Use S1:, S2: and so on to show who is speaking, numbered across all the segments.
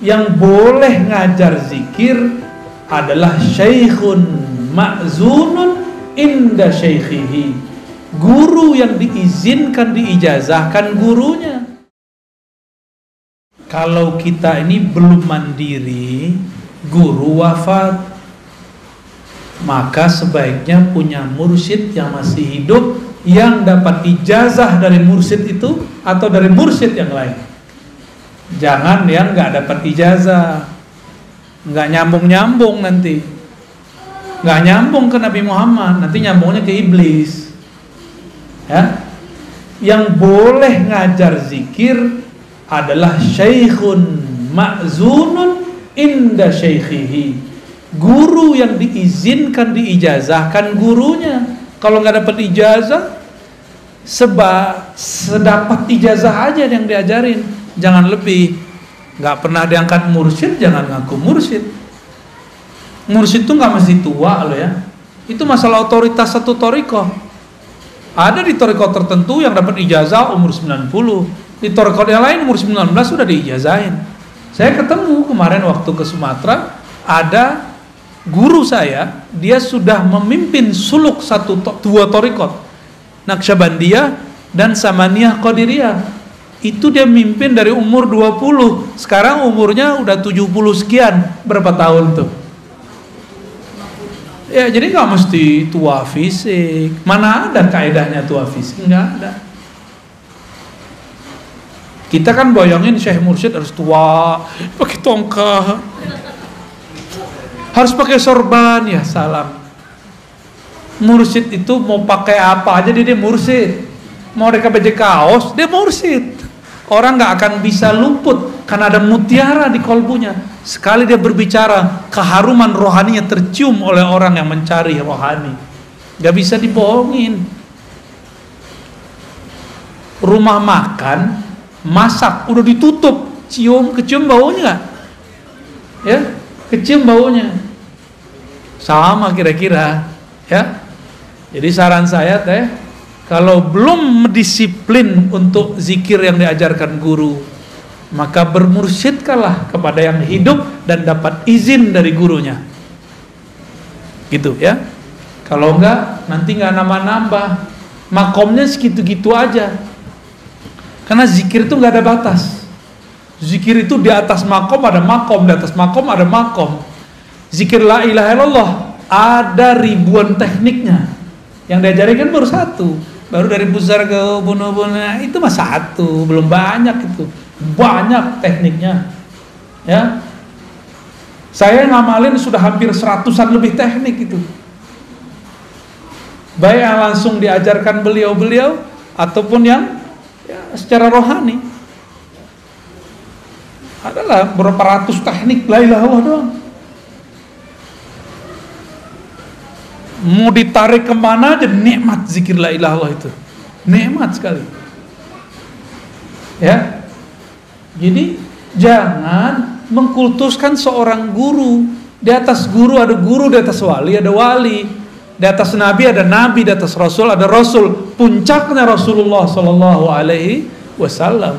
S1: yang boleh ngajar zikir adalah syekhun ma'zunun inda syekhihi. Guru yang diizinkan diijazahkan gurunya. Kalau kita ini belum mandiri guru wafat maka sebaiknya punya mursyid yang masih hidup yang dapat ijazah dari mursyid itu atau dari mursyid yang lain Jangan yang nggak dapat ijazah, nggak nyambung nyambung nanti, nggak nyambung ke Nabi Muhammad, nanti nyambungnya ke iblis. Ya, yang boleh ngajar zikir adalah syekhun ma'zunun inda syekhihi. Guru yang diizinkan diijazahkan gurunya. Kalau nggak dapat ijazah, seba sedapat ijazah aja yang diajarin jangan lebih. Nggak pernah diangkat mursyid jangan ngaku mursyid. Mursyid itu nggak mesti tua loh ya. Itu masalah otoritas satu toriko ada di toriko tertentu yang dapat ijazah umur 90 di toriko yang lain umur 19 sudah diijazahin. Saya ketemu kemarin waktu ke Sumatera ada guru saya dia sudah memimpin suluk satu dua torikot Naksabandiyah dan Samaniyah Qadiriyah itu dia mimpin dari umur 20 sekarang umurnya udah 70 sekian. Berapa tahun tuh? Ya jadi nggak mesti tua fisik. Mana ada kaedahnya tua fisik? Nggak ada. Kita kan bayangin Syekh Mursyid harus tua pakai tongkat. Harus pakai sorban. Ya salam. Mursyid itu mau pakai apa aja dia, dia mursyid. Mau mereka baju kaos dia mursyid Orang nggak akan bisa luput karena ada mutiara di kolbunya. Sekali dia berbicara, keharuman rohaninya tercium oleh orang yang mencari rohani. Gak bisa dibohongin. Rumah makan, masak, udah ditutup, cium, kecium baunya nggak? Ya, kecium baunya. Sama kira-kira, ya. Jadi saran saya teh, kalau belum disiplin untuk zikir yang diajarkan guru, maka bermursyidkanlah kepada yang hidup dan dapat izin dari gurunya. Gitu ya. Kalau enggak, nanti enggak nambah-nambah. Makomnya segitu-gitu aja. Karena zikir itu enggak ada batas. Zikir itu di atas makom ada makom, di atas makom ada makom. Zikir la ilaha illallah ada ribuan tekniknya. Yang diajarin kan baru satu baru dari besar ke bunuh-bunuh nah, itu mah satu belum banyak itu. Banyak tekniknya ya. Saya ngamalin sudah hampir seratusan lebih teknik itu. Baik yang langsung diajarkan beliau-beliau ataupun yang ya, secara rohani. Adalah berapa ratus teknik la ilaha doang mau ditarik ke mana aja nikmat zikir la ilaha Allah itu. Nikmat sekali. Ya. Jadi jangan mengkultuskan seorang guru. Di atas guru ada guru di atas wali ada wali. Di atas nabi ada nabi di atas rasul ada rasul. Puncaknya Rasulullah Shallallahu Alaihi Wasallam.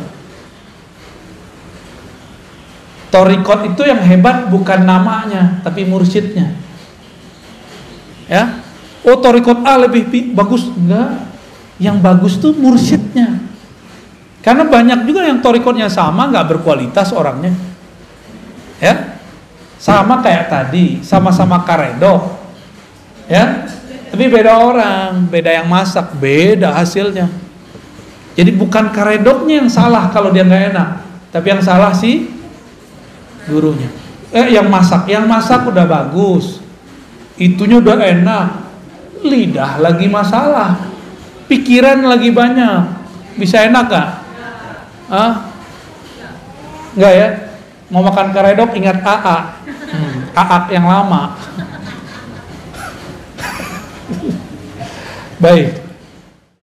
S1: Torikot itu yang hebat bukan namanya tapi mursyidnya ya? Oh torikot A lebih bagus. Enggak. Yang bagus tuh mursyidnya. Karena banyak juga yang torikotnya sama nggak berkualitas orangnya. Ya? Sama kayak tadi sama-sama karedok ya? Tapi beda orang beda yang masak beda hasilnya. Jadi bukan karedoknya yang salah kalau dia nggak enak tapi yang salah sih gurunya. Eh yang masak yang masak udah bagus itunya udah enak. Lidah lagi masalah. Pikiran lagi banyak. Bisa enak gak? ah nggak ya? Mau makan karedok ingat AA hmm, AA yang lama. Baik